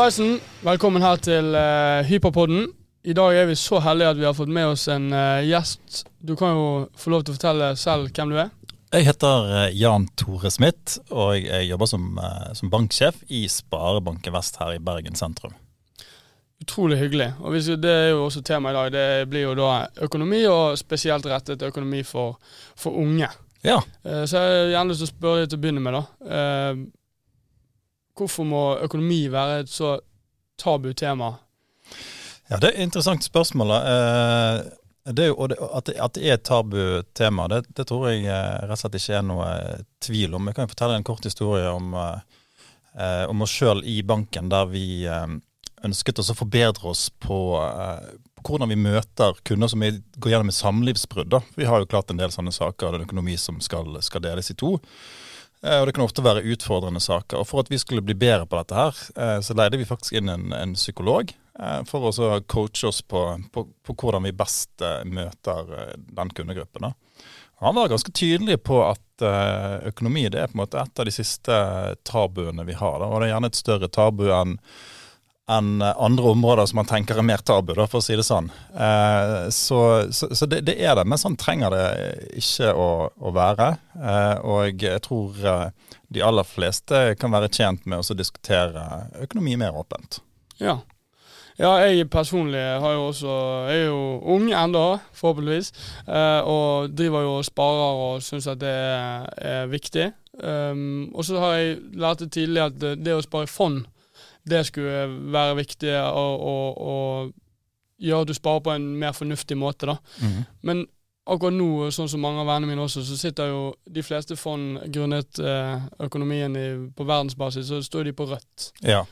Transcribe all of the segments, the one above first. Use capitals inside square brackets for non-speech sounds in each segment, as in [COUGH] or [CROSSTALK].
Hallaisen, velkommen her til uh, Hyperpodden. I dag er vi så heldige at vi har fått med oss en uh, gjest. Du kan jo få lov til å fortelle selv hvem du er. Jeg heter uh, Jan Tore Smith, og jeg jobber som, som banksjef i Sparebanken Vest her i Bergen sentrum. Utrolig hyggelig. Og Det er jo også tema i dag. Det blir jo da økonomi, og spesielt rettet økonomi for, for unge. Ja. Så jeg har gjerne lyst til å spørre deg til å begynne med. da. Hvorfor må økonomi være et så tabu tema? Ja, Det er et interessant spørsmål. Eh, det jo, at, det, er et tabu tema, det, det, tror jeg eh, rett og slett ikke er noe tvil om. Jeg kan jo fortelle en kort historie om, eh, om oss sjøl i banken, der vi ønsket oss å forbedre oss på, på hvordan vi møter kunder som går gjennom et samlivsbrudd. Vi har jo klart en del sånne saker, det er økonomi som skal, skal deles i to. Eh, og det kan ofte være utfordrende saker. Og For at vi skulle bli bedre på dette, her, eh, så leide vi faktisk inn en, en psykolog eh, for å coache oss på, på, på, hvordan vi best møter den kundegruppen. Han var ganske tydelig på at økonomi det er på en måte et av de siste tabuene vi har. Da. Og det er gjerne et større tabu enn enn andre områder som man tenker er mer tabu, da, for å si det sånn. Eh, så, så, så det, det, er det, men sånn trenger det ikke å, å være. Eh, og jeg tror eh, de aller fleste kan være tjent med å diskutere økonomi mer åpent. Ja. ja. jeg personlig har jo også, er jo ung ennå, forhåpentligvis. Eh, og driver jo og sparer og syns at det er, er viktig. Um, og så har jeg lært det tidlig at det, det å spare i fond det skulle være viktig å, gjøre at du sparer på en mer fornuftig måte. da. Mm. Men akkurat nå, sånn som mange av vennene mine også, så sitter jo de fleste fond grunnet eh, økonomien i, på verdensbasis, så står de på rødt. Ja,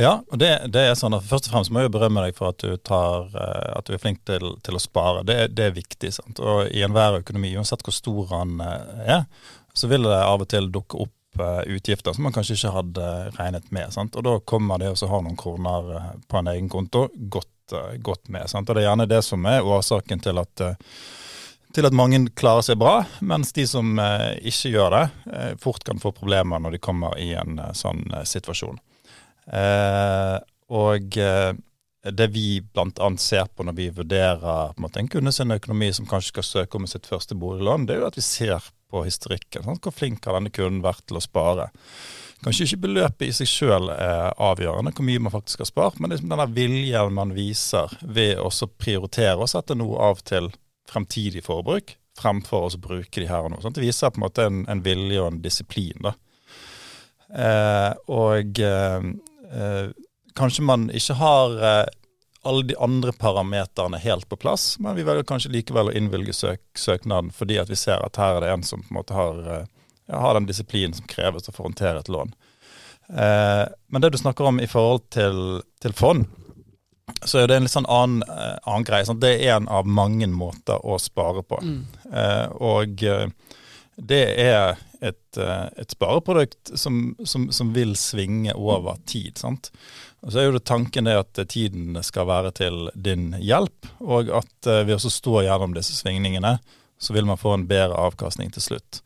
ja og det, det, er sånn at Først og fremst må jeg berømme deg for at du, tar, uh, at du er flink til, til å spare. Det, det, er viktig. sant? Og I enhver økonomi, uansett hvor stor den uh, er, så vil det av og til dukke opp Eh, utgifter som man kanskje ikke hadde regnet med. Sant? Og Da kommer det å ha noen kroner eh, på en egen konto godt, eh, godt med. Sant? Og Det er gjerne det som er årsaken til at, til at mange klarer seg bra, mens de som ikke gjør det, fort kan få problemer når de kommer i en sånn situasjon. og det vi bl.a. ser på når vi vurderer en, måte, en kunde sin økonomi som kanskje skal søke om sitt første boliglån, det er jo at vi ser på historikken. Sant? Hvor flink har denne kunden vært til å spare? Kanskje ikke beløpet i seg sjøl er avgjørende, hvor mye man faktisk har spart, men liksom denne viljen man viser ved å prioritere og sette noe av til fremtidig forbruk, fremfor å bruke de her og nå. Sant? Det viser på en måte en, en vilje og en disiplin. da. Eh, og eh, eh, kanskje man ikke har eh, alle de andre parameterne helt på plass, men vi velger kanskje likevel å innvilge søk, søknaden fordi at vi ser at her er det en som på en måte har, ja, eh, har den disiplinen som kreves for å håndtere et lån. Eh, men det du snakker om i forhold til, til fond, så er det en litt sånn annen, eh, annen greie. Sånn. Det er en av mange måter å spare på. Mm. Eh, og eh, det er et, et spareprodukt som, som, som, vil svinge over tid. sant? Så er jo det tanken det at tiden skal være til din hjelp, og at eh, ved å stå gjennom disse svingningene, så vil man få en bedre avkastning til slutt.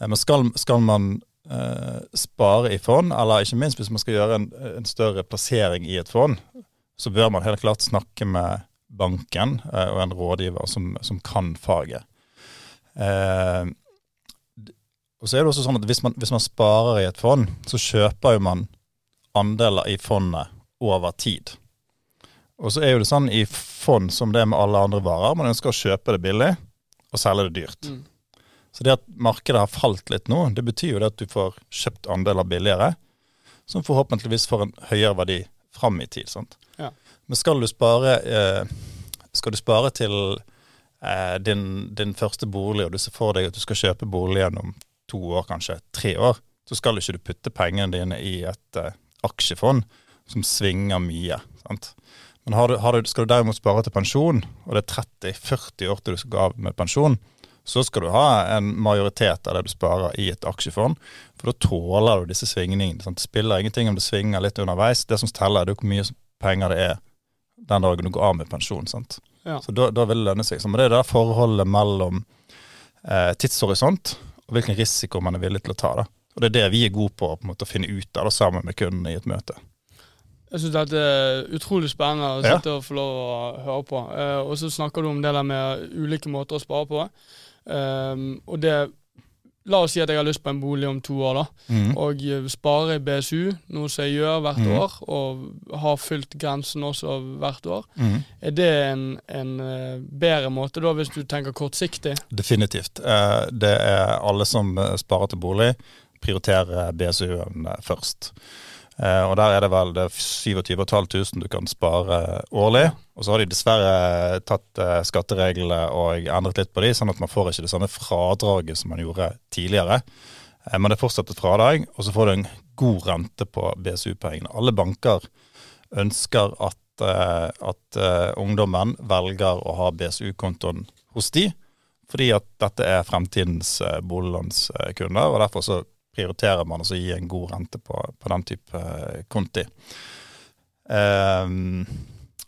Eh, men skal, skal man eh, spare i fond, eller ikke minst hvis man skal gjøre en, en, større plassering i et fond, så bør man helt klart snakke med banken eh, og en rådgiver som, som kan faget. Eh, og så er det også sånn at hvis man, hvis man sparer i et fond, så kjøper jo man andeler i fondet over tid. Og så er jo det sånn i fond som det er med alle andre varer, man ønsker å kjøpe det billig og selge det dyrt. Mm. Så det at markedet har falt litt nå, det betyr jo det at du får kjøpt andeler billigere, som forhåpentligvis får en høyere verdi fram i tid. sant? Ja. Men skal du spare, eh, skal du spare til eh, din, din, første bolig, og du ser for deg at du skal kjøpe boligen om to år, kanskje tre år, så skal ikke du putte pengene dine i et eh, aksjefond som svinger mye. sant? Men har du, har du, skal du derimot spare til pensjon, og det er 30-40 år til du skal gå av med pensjon, så skal du ha en majoritet av det du sparer i et aksjefond. For da tåler du disse svingningene. Sant? Det spiller ingenting om det svinger litt underveis. Det som teller, er hvor mye penger det er den dagen du går av med pensjon. sant? Ja. Så da, da, vil det lønne seg. Men det er det forholdet mellom eh, tidshorisont og hvilken risiko man er villig til å ta. da. Og Det er det vi er gode på, på måte, å finne ut av det sammen med kunden i et møte. Jeg syns dette er utrolig spennende å Ja. sitte og få lov å høre på. Eh, og så snakker du om det der med ulike måter å spare på. Um, og det La oss si at jeg har lyst på en bolig om to år, da. Mm. Og eh, spare i BSU, noe som jeg gjør hvert mm. år, og har fylt grensen også hvert år. Mm. Er det en, en eh, bedre måte, da, hvis du tenker kortsiktig? Definitivt. Eh, Det er alle som sparer til bolig, prioriterer BSU-en eh, først. Eh, Og der er det vel det er 27 500 du kan spare årlig. Og så har de dessverre tatt eh, skattereglene og endret litt på de, sånn at man får ikke det samme fradraget som man gjorde tidligere. Men det er fortsatt et fradrag, og så får du en god rente på BSU-pengene. Alle banker ønsker at, at ungdommen velger å ha BSU-kontoen hos de, fordi at dette er fremtidens boliglånskunder, og derfor så prioriterer man å gi en god rente på, på den type eh, konti. Um,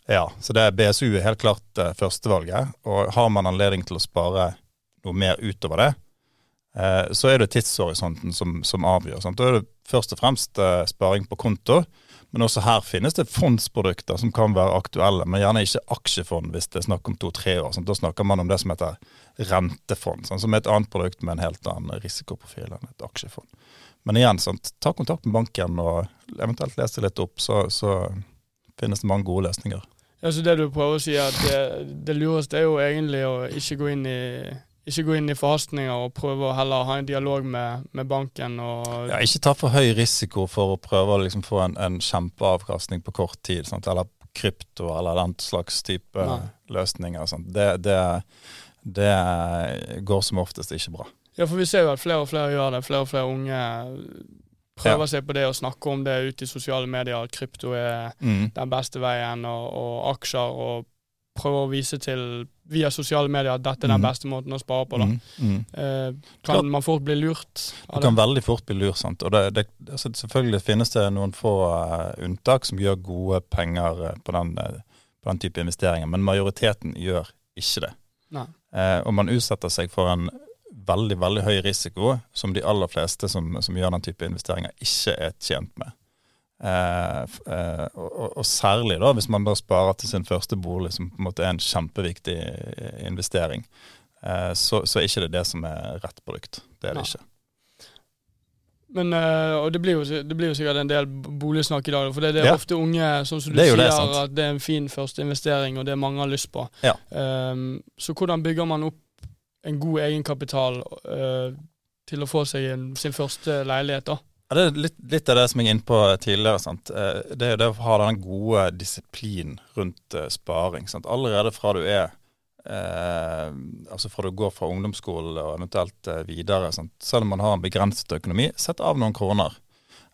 ja, så det er BSU er helt klart uh, førstevalget, og har man anledning til å spare noe mer utover det, uh, så er det tidshorisonten som, som avgjør. Sant? Da er det først og fremst uh, sparing på konto, men også her finnes det fondsprodukter som kan være aktuelle, men gjerne ikke aksjefond hvis det er snakk om to-tre år. Sant? Da snakker man om det som heter rentefond, sant? som er et annet produkt med en helt annen risikoprofil enn et aksjefond. Men igjen, sant? ta kontakt med banken og eventuelt les det litt opp, så, så finnes det mange gode løsninger. Ja, så det du prøver å si, er at det, det lureste er jo egentlig å ikke gå inn i ikke gå inn i forhastninger og prøve å heller ha en dialog med, med banken. Ja, ikke ta for høy risiko for å prøve å liksom få en, en kjempeavkastning på kort tid. Sant? Eller krypto eller den slags type Nei. løsninger. Det, det, det går som oftest ikke bra. Ja, for vi ser jo at flere og flere gjør det. Flere og flere unge prøver Ja. seg på det og snakker om det ute i sosiale medier, at krypto er Mm. den beste veien, og, og aksjer, og prøver å vise til via sosiale medier at dette er den Mhm. beste måten å spare på. da. Mm. Mm. Eh, kan man fort bli lurt Du kan veldig fort bli lurt. Sant? Og det, det, altså, selvfølgelig finnes det noen få uh, unntak som gjør gode penger uh, på, den, uh, på den type investeringer, men majoriteten gjør ikke det. Eh, og man utsetter seg for en veldig veldig høy risiko som de aller fleste som, som gjør den type investeringer, ikke er tjent med. Eh, eh, og, og- særlig da hvis man bare sparer til sin første bolig, som på en måte er en kjempeviktig eh, investering, eh, så, så er ikke det det som er rett produkt. Det er det ja. ikke. Men, eh, og det blir, jo, det blir jo sikkert en del boligsnakk i dag, for det, det er Ja. ofte unge som du Det er sier, det, at det er en fin første investering, og det mange har lyst på. Ja. Um, så hvordan bygger man opp en god egenkapital uh, til å få seg en, sin første leilighet, da? Ja, det er litt, litt av det som jeg er inne på tidligere. Sant? Eh, Det er jo det å ha den gode disiplin rundt eh, sparing. Sant? Allerede fra du er eh, altså fra du går fra ungdomsskolen og eventuelt videre, sant? selv om man har en begrenset økonomi, sett av noen kroner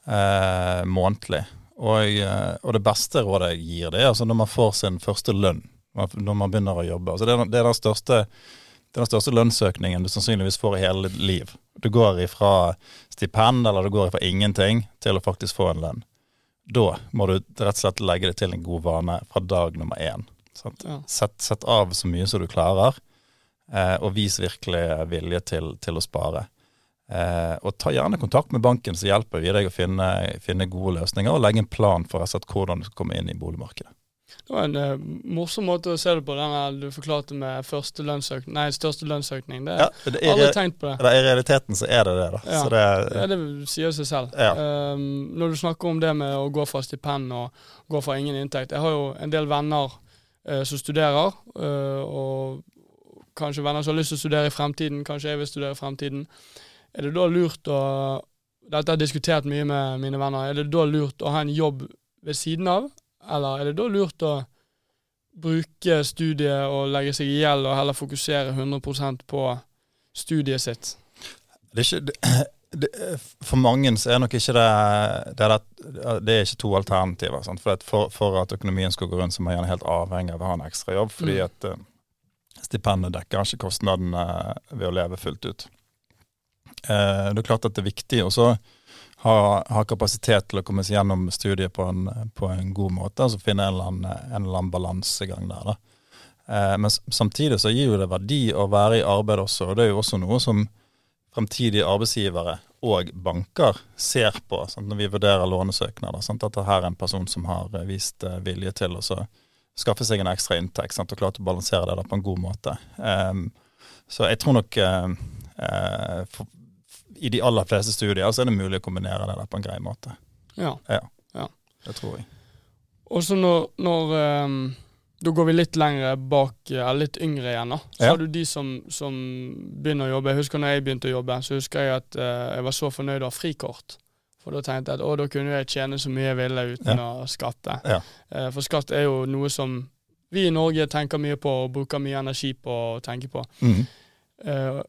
eh, månedlig. Og, og det beste rådet jeg gir, det er altså når man får sin første lønn. Når man begynner å jobbe. Altså det, er, det er den største det er den største lønnsøkningen du sannsynligvis får i hele ditt liv. Du går ifra stipend eller du går ifra ingenting til å faktisk få en lønn. Da må du rett og slett legge det til en god vane fra dag nummer én. Sant? Ja. Sett, sett av så mye som du klarer, eh, og vis virkelig vilje til, til å spare. Eh, og ta gjerne kontakt med banken, så hjelper vi deg å finne, finne gode løsninger, og legge en plan for rett og slett hvordan du skal komme inn i boligmarkedet. Det var en uh, morsom måte å se det på, den du forklarte med første lønnsøkning, nei, største lønnsøkning. Det, Ja, det er, aldri tenkt på det. det I realiteten så er det det, da. Ja. Så det, Ja, det sier seg selv. Ja. Um, når du snakker om det med å gå fra stipend og gå fra ingen inntekt Jeg har jo en del venner uh, som studerer, uh, og kanskje venner som har lyst til å studere i fremtiden. Kanskje jeg vil studere i fremtiden. Er det da lurt å Dette har jeg diskutert mye med mine venner. Er det da lurt å ha en jobb ved siden av, eller er det da lurt å bruke studiet og legge seg i gjeld og heller fokusere 100% på studiet sitt? det er ikke, [CLEARS THROAT] det, for mange så er nok ikke det Det er, det, det er ikke to alternativer. For, for, for at økonomien skal gå rundt, så må man gjerne helt avhengig av å ha en ekstra jobb. Fordi Mm. at eh, stipendet dekker ikke kostnadene ved å leve fullt ut. Eh, det er klart at det er viktig Og så ha, ha kapasitet til å komme seg gjennom studiet på en, på en god måte. Altså finne en eller annen, annen balansegang der. Da. Eh, men samtidig så gir jo det verdi å være i arbeid også, og det er jo også noe som fremtidige arbeidsgivere og banker ser på sant, når vi vurderer lånesøknader. Sant, at det her er en person som har eh, vist eh, vilje til å skaffe seg en ekstra inntekt sant, og klart å balansere det på en god måte. Eh, så jeg tror nok uh, uh, for, i de aller fleste studier så er det mulig å kombinere det der på en grei måte. Ja. ja. ja. Det tror jeg. Og så når, når um da går vi litt lenger bak, eller litt yngre igjen. da. Så ja. har du de som, som, begynner å jobbe. Jeg husker når jeg begynte å jobbe, så husker jeg at uh, jeg var så fornøyd ha frikort. For da tenkte jeg at å, da kunne jeg tjene så mye jeg ville uten ja. å skatte. Ja. Uh, for skatt er jo noe som vi i Norge tenker mye på og bruker mye energi på å tenke på. Mm. Uh,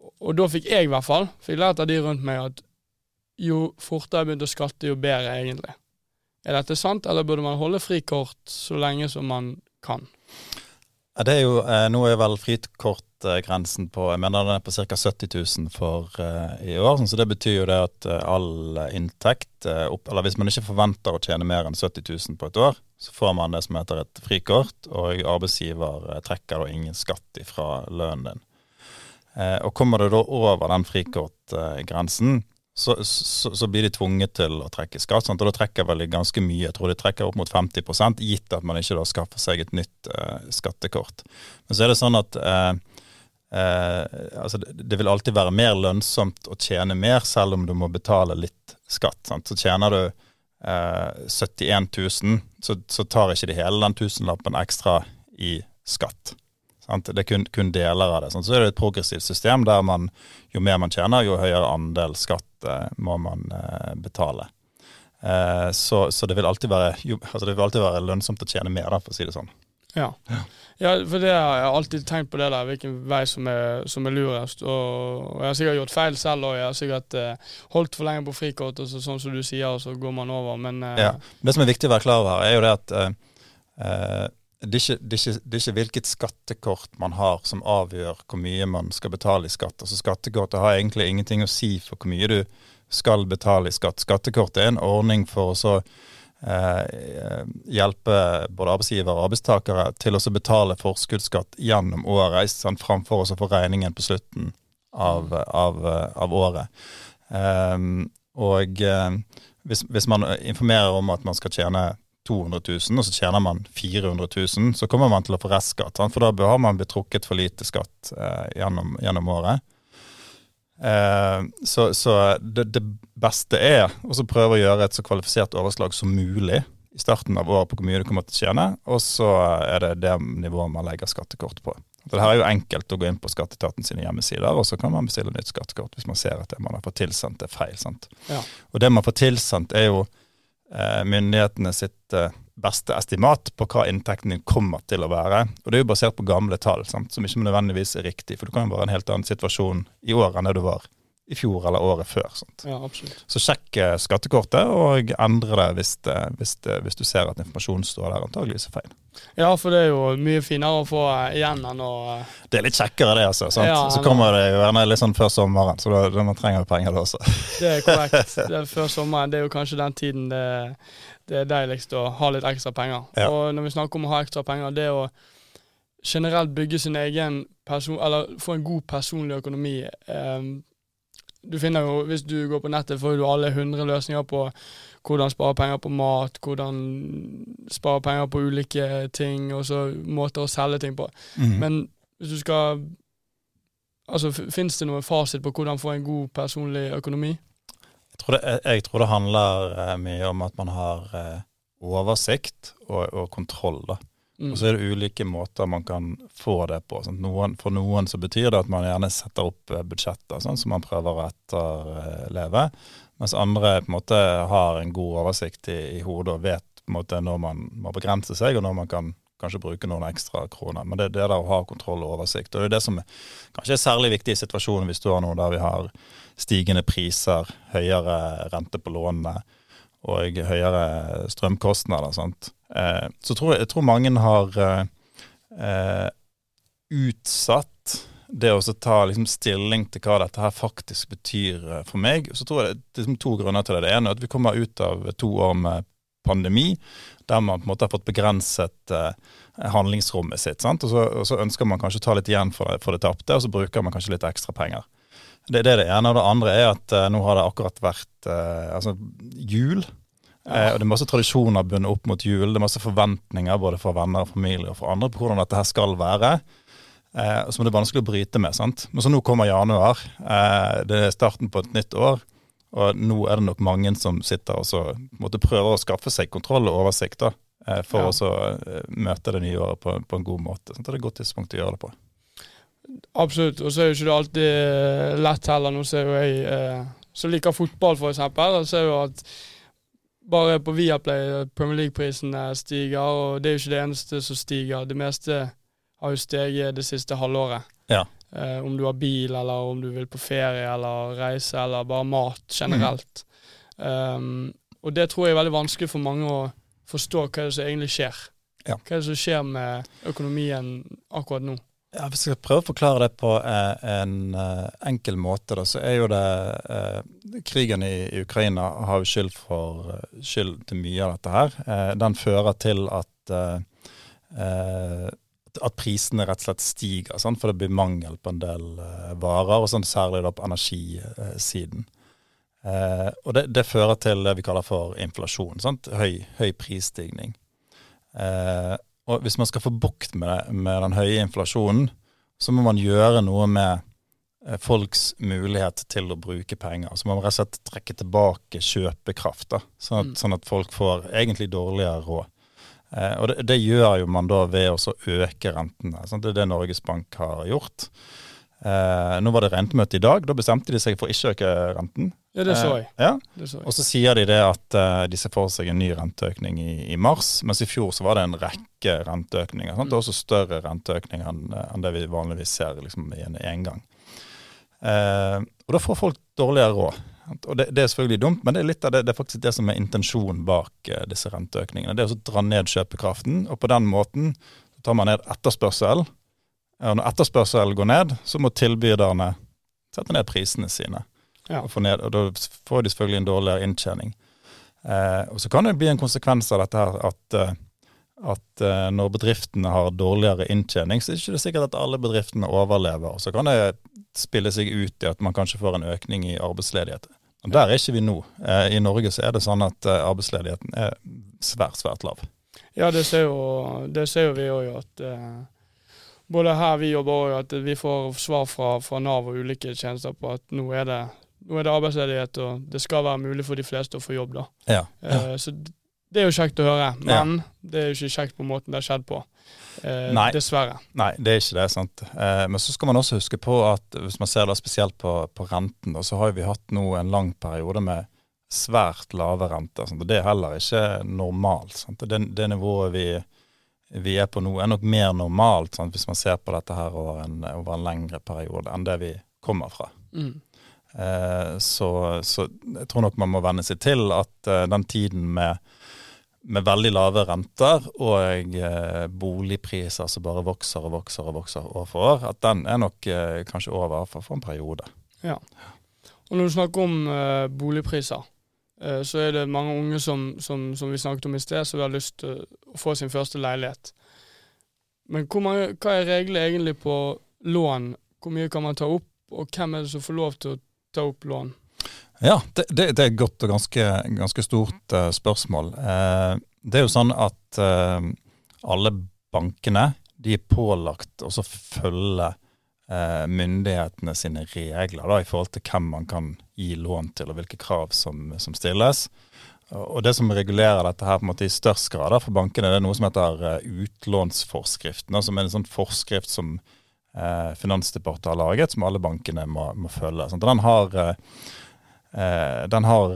og da fikk jeg i hvert fall fikk lært av de rundt meg at jo fortere jeg begynte å skatte, jo bedre egentlig. Er dette sant, eller burde man holde frikort så lenge som man kan? Ja, det er jo, eh, Nå er vel frikortgrensen på jeg mener den er på ca. 70 000 for eh, i år. så Det betyr jo det at uh, all inntekt uh, opp, eller Hvis man ikke forventer å tjene mer enn 70 000 på et år, så får man det som heter et frikort, og arbeidsgiver trekker da ingen skatt fra lønnen din. Og Kommer du da over den frikortgrensen, så, så, så, blir de tvunget til å trekke skatt. Sant? Og da trekker vel ganske mye. Jeg tror de trekker opp mot 50 gitt at man ikke da skaffer seg et nytt eh, skattekort. Men så er det sånn at eh, eh, altså det, det, vil alltid være mer lønnsomt å tjene mer, selv om du må betale litt skatt. Sant? Så tjener du 71 000, så, så tar ikke de hele den tusenlappen ekstra i skatt. Det er kun, kun, deler av det. Så er det et progressivt system der man, jo mer man tjener, jo høyere andel skatt eh, må man eh, betale. Eh, så, så, det, vil alltid være, jo, altså det vil alltid være lønnsomt å tjene mer, da, for å si det sånn. Ja. ja. for det har jeg alltid tenkt på det der, hvilken vei som er, som er lurest. Og, og, jeg har sikkert gjort feil selv, og jeg har sikkert eh, holdt for lenge på frikort, og så, sånn som du sier, og så går man over, men eh, ja. Det som er viktig å være klar over, her, er jo det at eh, det er, ikke, det, er ikke, det er, ikke, hvilket skattekort man har som avgjør hvor mye man skal betale i skatt. Altså Skattekortet har egentlig ingenting å si for hvor mye du skal betale i skatt. Skattekortet er en ordning for å så eh, hjelpe både arbeidsgiver og arbeidstakere til å betale forskuddsskatt gjennom året, framfor å få regningen på slutten av, av, av året. Eh, og eh, hvis, hvis man informerer om at man skal tjene 200 000, og så tjener man 400 000, så kommer man til å få restskatt. For da har man blitt trukket for lite skatt eh, gjennom, gjennom, året. Eh, så, så det, det, beste er å prøve å gjøre et så kvalifisert overslag som mulig i starten av året på hvor mye du kommer til å tjene, og så er det det nivået man legger skattekort på. Så det her er jo enkelt å gå inn på skatteetaten sine hjemmesider, og så kan man bestille nytt skattekort hvis man ser at det man har fått tilsendt er feil. sant? Ja. Og det man får tilsendt er jo myndighetene sitt eh, beste estimat på hva inntekten din kommer til å være. Og det er jo basert på gamle tall, sant? som ikke nødvendigvis er riktig. For du kan jo være i en helt annen situasjon i år enn det du var i fjor eller året før. Ja. Så sjekk eh, skattekortet, og endre det hvis, hvis, hvis du ser at informasjonen står der antageligvis er feil. Ja, for det er jo mye finere å få igjen enn å Det er litt kjekkere, det, altså. sant? Ja, så kommer det jo gjerne litt sånn før sommeren, så da, da man trenger jo penger da også. Det er korrekt. [LAUGHS] Det er før sommeren. Det er jo kanskje den tiden det, det er deiligst å ha litt ekstra penger. Ja. Og når vi snakker om å ha ekstra penger, det å generelt bygge sin egen person, eller få en god personlig økonomi eh, du finner jo, Hvis du går på nettet, får du alle hundre løsninger på hvordan spare penger på mat, hvordan spare penger på ulike ting, og så måter å selge ting på. Mm. Men hvis du skal Altså, Fins det noen fasit på hvordan få en god personlig økonomi? Jeg tror det, jeg tror det handler eh, mye om at man har eh, oversikt og, og kontroll. da. Mm. Og så er det ulike måter man kan få det på. Noen, for noen så betyr det at man gjerne setter opp eh, budsjetter sånn, som man prøver å etterleve. Mens andre på en måte har en god oversikt i, i hodet og vet på en måte når man må begrense seg, og når man kan kanskje bruke noen ekstra kroner. Men det, det er det å ha kontroll og oversikt. Og det er det som kanskje er særlig viktig i situasjonen vi står nå, der vi har stigende priser, høyere rente på lånene og høyere strømkostnader. Sant? Eh, så tror jeg, jeg, tror mange har eh, eh utsatt det å ta liksom, stilling til hva dette her faktisk betyr for meg. Så tror jeg det er liksom, to grunner til det. Det ene er at vi kommer ut av to år med pandemi, der man på en måte har fått begrenset eh, handlingsrommet sitt. Og så, og, så, ønsker man kanskje å ta litt igjen for det, for det tapte, og så bruker man kanskje litt ekstra penger. Det, det er det ene. Og det andre er at eh, nå har det akkurat vært eh, altså, jul. Uh, og Det er masse tradisjoner bundet opp mot jul. Det er masse forventninger både for venner og familie og for andre på hvordan dette her skal være. som det er vanskelig å bryte med. sant? Men så nå kommer januar. det er starten på et nytt år. Og nå er det nok mange som sitter og så, måtte prøve å skaffe seg kontroll og oversikt da, for ja. å møte det nye året på, på en god måte. Så det er et godt tidspunkt å gjøre det på. Absolutt. Og så er jo ikke det alltid eh, lett heller. Nå ser jo jeg eh, som liker fotball, f.eks. ser jo at bare på Viaplay eh, Premier League-prisene stiger, og det er jo ikke det eneste som stiger. Det meste har jo steget det siste halvåret. Ja. Eh, om du har bil, eller om du vil på ferie eller reise, eller bare mat generelt. Mm. Um, og det tror jeg er veldig vanskelig for mange å forstå hva det som egentlig skjer. Ja. Hva er det som skjer med økonomien akkurat nå? Ja, Hvis jeg skal prøve å forklare det på eh, en eh, enkel måte, da, så er jo det eh, Krigen i, Ukraina har jo skyld, for, skyld til mye av dette her. Den fører til at, at prisene rett og slett stiger, for det blir mangel på en del varer, og sånn særlig da på energisiden. og det, det, fører til det vi kaller for inflasjon. Sant? Høy, høy prisstigning. Og hvis man skal få bukt med, med, den høye inflasjonen, så må man gjøre noe med eh, folks mulighet til å bruke penger. Så man må rett og slett trekke tilbake kjøpekraft, sånn, mm. sånn at folk får egentlig dårligere råd. Eh, og det, det, gjør jo man da ved å øke rentene. Sant? Det er det Norges Bank har gjort. Eh, nå var det rentemøte i dag. Da bestemte de seg for ikke å øke renten. Ja, det så jeg. Eh, ja. Det så jeg. Og så sier de det at eh, de ser for seg en ny renteøkning i, i, mars, mens i fjor så var det en rekke renteøkninger. Sant? Det er også større renteøkninger enn, enn det vi vanligvis ser liksom, i en engang. Uh, og da får folk dårligere råd. Og det, det, er selvfølgelig dumt, men det er litt av det, det er faktisk det som er intensjonen bak disse renteøkningene. Det er å dra ned kjøpekraften, og på den måten tar man ned etterspørsel og når etterspørselen går ned, så må tilbyderne sette ned prisene sine. Ja. Og, ned, og, da får de selvfølgelig en dårligere inntjening. Eh, og Så kan det bli en konsekvens av dette her at, eh, at eh, når bedriftene har dårligere inntjening, så er det ikke sikkert at alle bedriftene overlever. Og Så kan det spille seg ut i at man kanskje får en økning i arbeidsledighet. Og Der er ikke vi nå. Eh, I Norge så er det sånn at eh, arbeidsledigheten er svært, svært lav. Ja, det ser jo, det ser jo vi òg at eh, både her vi jobber og at vi får svar fra, fra, Nav og ulike tjenester på at nå er, det, nå er det arbeidsledighet, og det skal være mulig for de fleste å få jobb. da. Ja, ja. Eh, så det er jo kjekt å høre, men ja. det er jo ikke kjekt på måten det har skjedd på. Eh, Nei. Dessverre. Nei, det er ikke det. sant. Eh, men så skal man også huske på at hvis man ser da spesielt på, på renten, da, så har vi hatt nå en lang periode med svært lave renter. Sant? og Det er heller ikke normalt. Sant? Det, det nivået vi vi er på nå, er nok mer normalt sant, hvis man ser på dette her over en, over en lengre periode enn det vi kommer fra. Mm. Eh, så, så, jeg tror nok man må venne seg til at eh, den tiden med, med, veldig lave renter og eh, boligpriser som bare vokser og vokser og vokser år for år, at den er nok eh, kanskje over for, for en periode. Ja. Og når du snakker om eh, boligpriser, så er det mange unge som, som, som vi snakket om i sted, som har lyst til å få sin første leilighet. Men mange, hva er reglene egentlig på lån? Hvor mye kan man ta opp, og hvem er det som får lov til å ta opp lån? Ja, det, det, det er et godt og ganske, ganske stort uh, spørsmål. Uh, det er jo sånn at uh, alle bankene de er pålagt å følge eh, myndighetene sine regler da, i forhold til hvem man kan gi lån til, og hvilke krav som, som stilles. Og Det som regulerer dette her på en måte i størst grad for bankene, det er noe som heter uh, utlånsforskriften. Som er en sånn forskrift som eh, Finansdepartementet har laget, som alle bankene må, må følge. Sånn, den har, eh, den har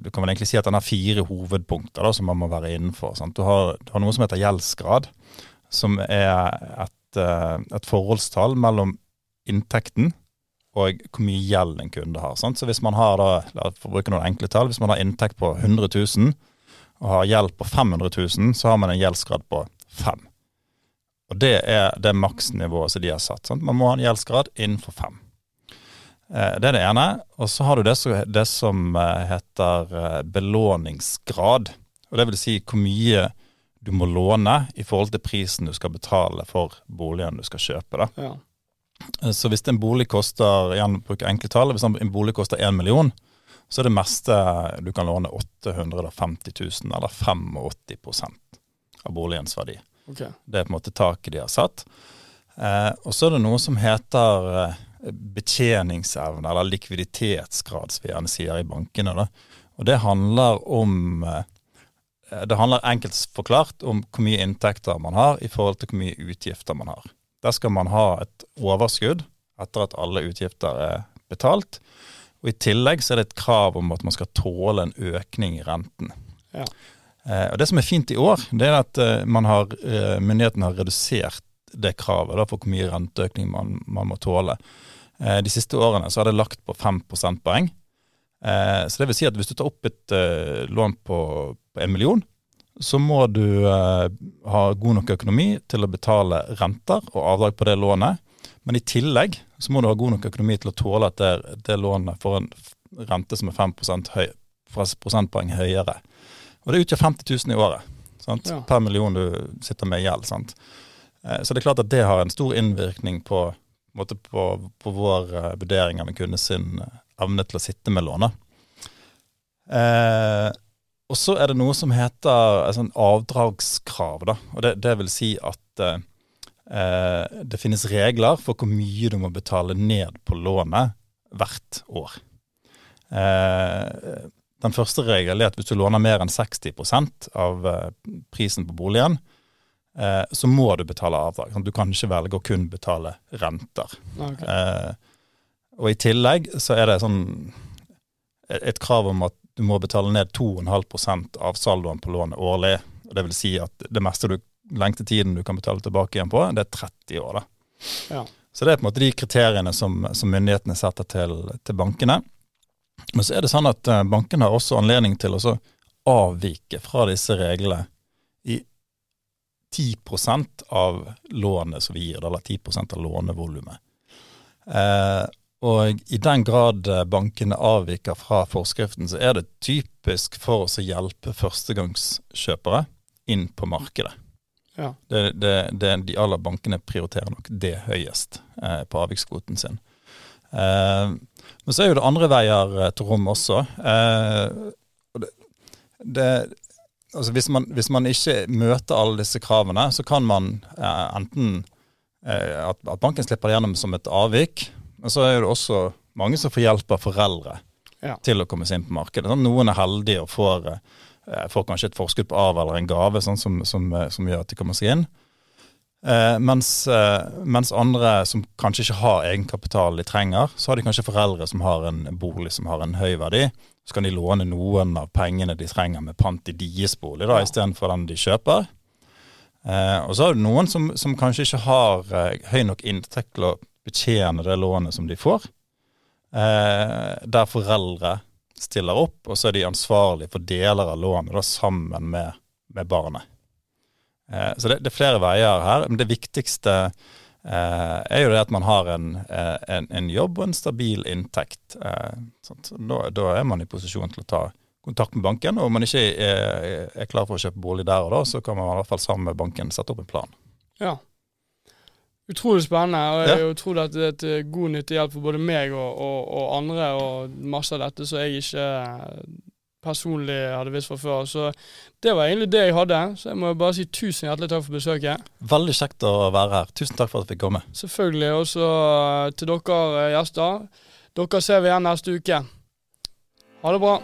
du kan vel egentlig si at den har fire hovedpunkter da, som man må være innenfor. Du har, du, har, noe som heter gjeldsgrad, som er et, et forholdstall mellom inntekten og hvor mye gjeld en kunde har. Sant? Så hvis man har da, for å bruke noen enkle tall, hvis man har inntekt på 100 000 og har gjeld på 500 000, så har man en gjeldsgrad på 5. Og det er det maksnivået som de har satt. Sant? Man må ha en gjeldsgrad innenfor 5. Eh, det er det ene. Og så har du det, som eh, heter eh, belåningsgrad. Og det vil si hvor mye du må låne i forhold til prisen du skal betale for boligen du skal kjøpe. da. Ja. Så hvis en bolig koster igjen bruker enkle tall, hvis en bolig koster 1 million, så er det meste du kan låne 850 000, eller 85% av boligens verdi. Okay. Det er på en måte taket de har satt. Eh, og så er det noe som heter eh, betjeningsevne, eller likviditetsgrad, som vi gjerne sier i bankene. Da. Og det handler om eh, Det handler enkelt forklart om hvor mye inntekter man har i forhold til hvor mye utgifter man har. Der skal man ha et overskudd etter at alle utgifter er betalt. Og I tillegg så er det et krav om at man skal tåle en økning i renten. Ja. Eh, og Det som er fint i år, det er at eh, man har, eh, myndighetene har redusert det kravet da, for hvor mye renteøkning man, man må tåle. Eh, de siste årene så har det lagt på 5 prosentpoeng. Eh, så det vil si at hvis du tar opp et eh, lån på, på en million, så må du eh, ha god nok økonomi til å betale renter og avdrag på det lånet. Men i tillegg så må du ha god nok økonomi til å tåle at det, det lånet får en rente som er 5% høy, prosentpoeng høyere. Og det utgjør 50 000 i året sant? Ja. per million du sitter med i gjeld. sant? Eh, Så det er klart at det har en stor innvirkning på, på, på, vår eh, vurdering av en kunde sin eh, evne til å sitte med lånet. Eh, og så er det noe som heter et sånn avdragskrav. da, og Det, det vil si at eh, eh, det finnes regler for hvor mye du må betale ned på lånet hvert år. Eh, den første regelen er at hvis du låner mer enn 60% av eh, prisen på boligen, eh, så må du betale avdrag. sant? Du kan ikke velge å kun betale renter. Okay. Eh, og i tillegg så er det sånn et krav om at du må betale ned 2,5% av saldoen på lånet årlig. Og Det vil si at det meste du, lengste tiden du kan betale tilbake igjen på, det er 30 år. da. Ja. Så det er på en måte de kriteriene som, som myndighetene setter til, til bankene. Men så er det sånn at eh, bankene har også anledning til å avvike fra disse reglene i 10% av lånet som vi gir, eller 10% av lånevolumet. Eh, og i den grad eh, bankene avviker fra forskriften, så er det typisk for oss å hjelpe førstegangskjøpere inn på markedet. Ja. Det, det, det, de aller bankene prioriterer nok det høyest eh, på avvikskvoten sin. Eh, men så er jo det andre veier eh, til rom også. Eh, det, det, altså hvis, man, hvis man ikke møter alle disse kravene, så kan man eh, enten eh, at, at banken slipper det gjennom som et avvik, men så er det også mange som får hjelp av foreldre Ja. til å komme seg inn på markedet. Sånn, Noen er heldige og får, eh, får kanskje et forskudd på arv eller en gave sånn som, som, eh, som gjør at de kommer seg inn. Eh, mens, eh, mens andre som kanskje ikke har egenkapital de trenger, så har de kanskje foreldre som har en bolig som har en høy verdi. Så kan de låne noen av pengene de trenger med pant i deres bolig, da, Ja. istedenfor den de kjøper. Eh, og så er det noen som, som kanskje ikke har eh, høy nok inntekt til å betjene det lånet som de får. Eh, der foreldre stiller opp, og så er de ansvarlige for deler av lånet da, sammen med, med barnet. Eh, så det, det er flere veier her, men det viktigste eh, er jo det at man har en, eh, en, en jobb og en stabil inntekt. Eh, sant? Da, da er man i posisjon til å ta kontakt med banken, og om man ikke er, er klar for å kjøpe bolig der og da, så kan man i hvert fall sammen med banken sette opp en plan. Ja. Utrolig spennende. og Jeg Ja. tror at det er til god nyttehjelp for både meg og, og, og andre, og masse av dette som jeg ikke personlig hadde visst fra før. Så det var egentlig det jeg hadde. Så jeg må bare si tusen hjertelig takk for besøket. Veldig kjekt å være her. Tusen takk for at jeg fikk komme. Selvfølgelig Og så til dere eh, gjester. Dere ser vi igjen neste uke. Ha det bra.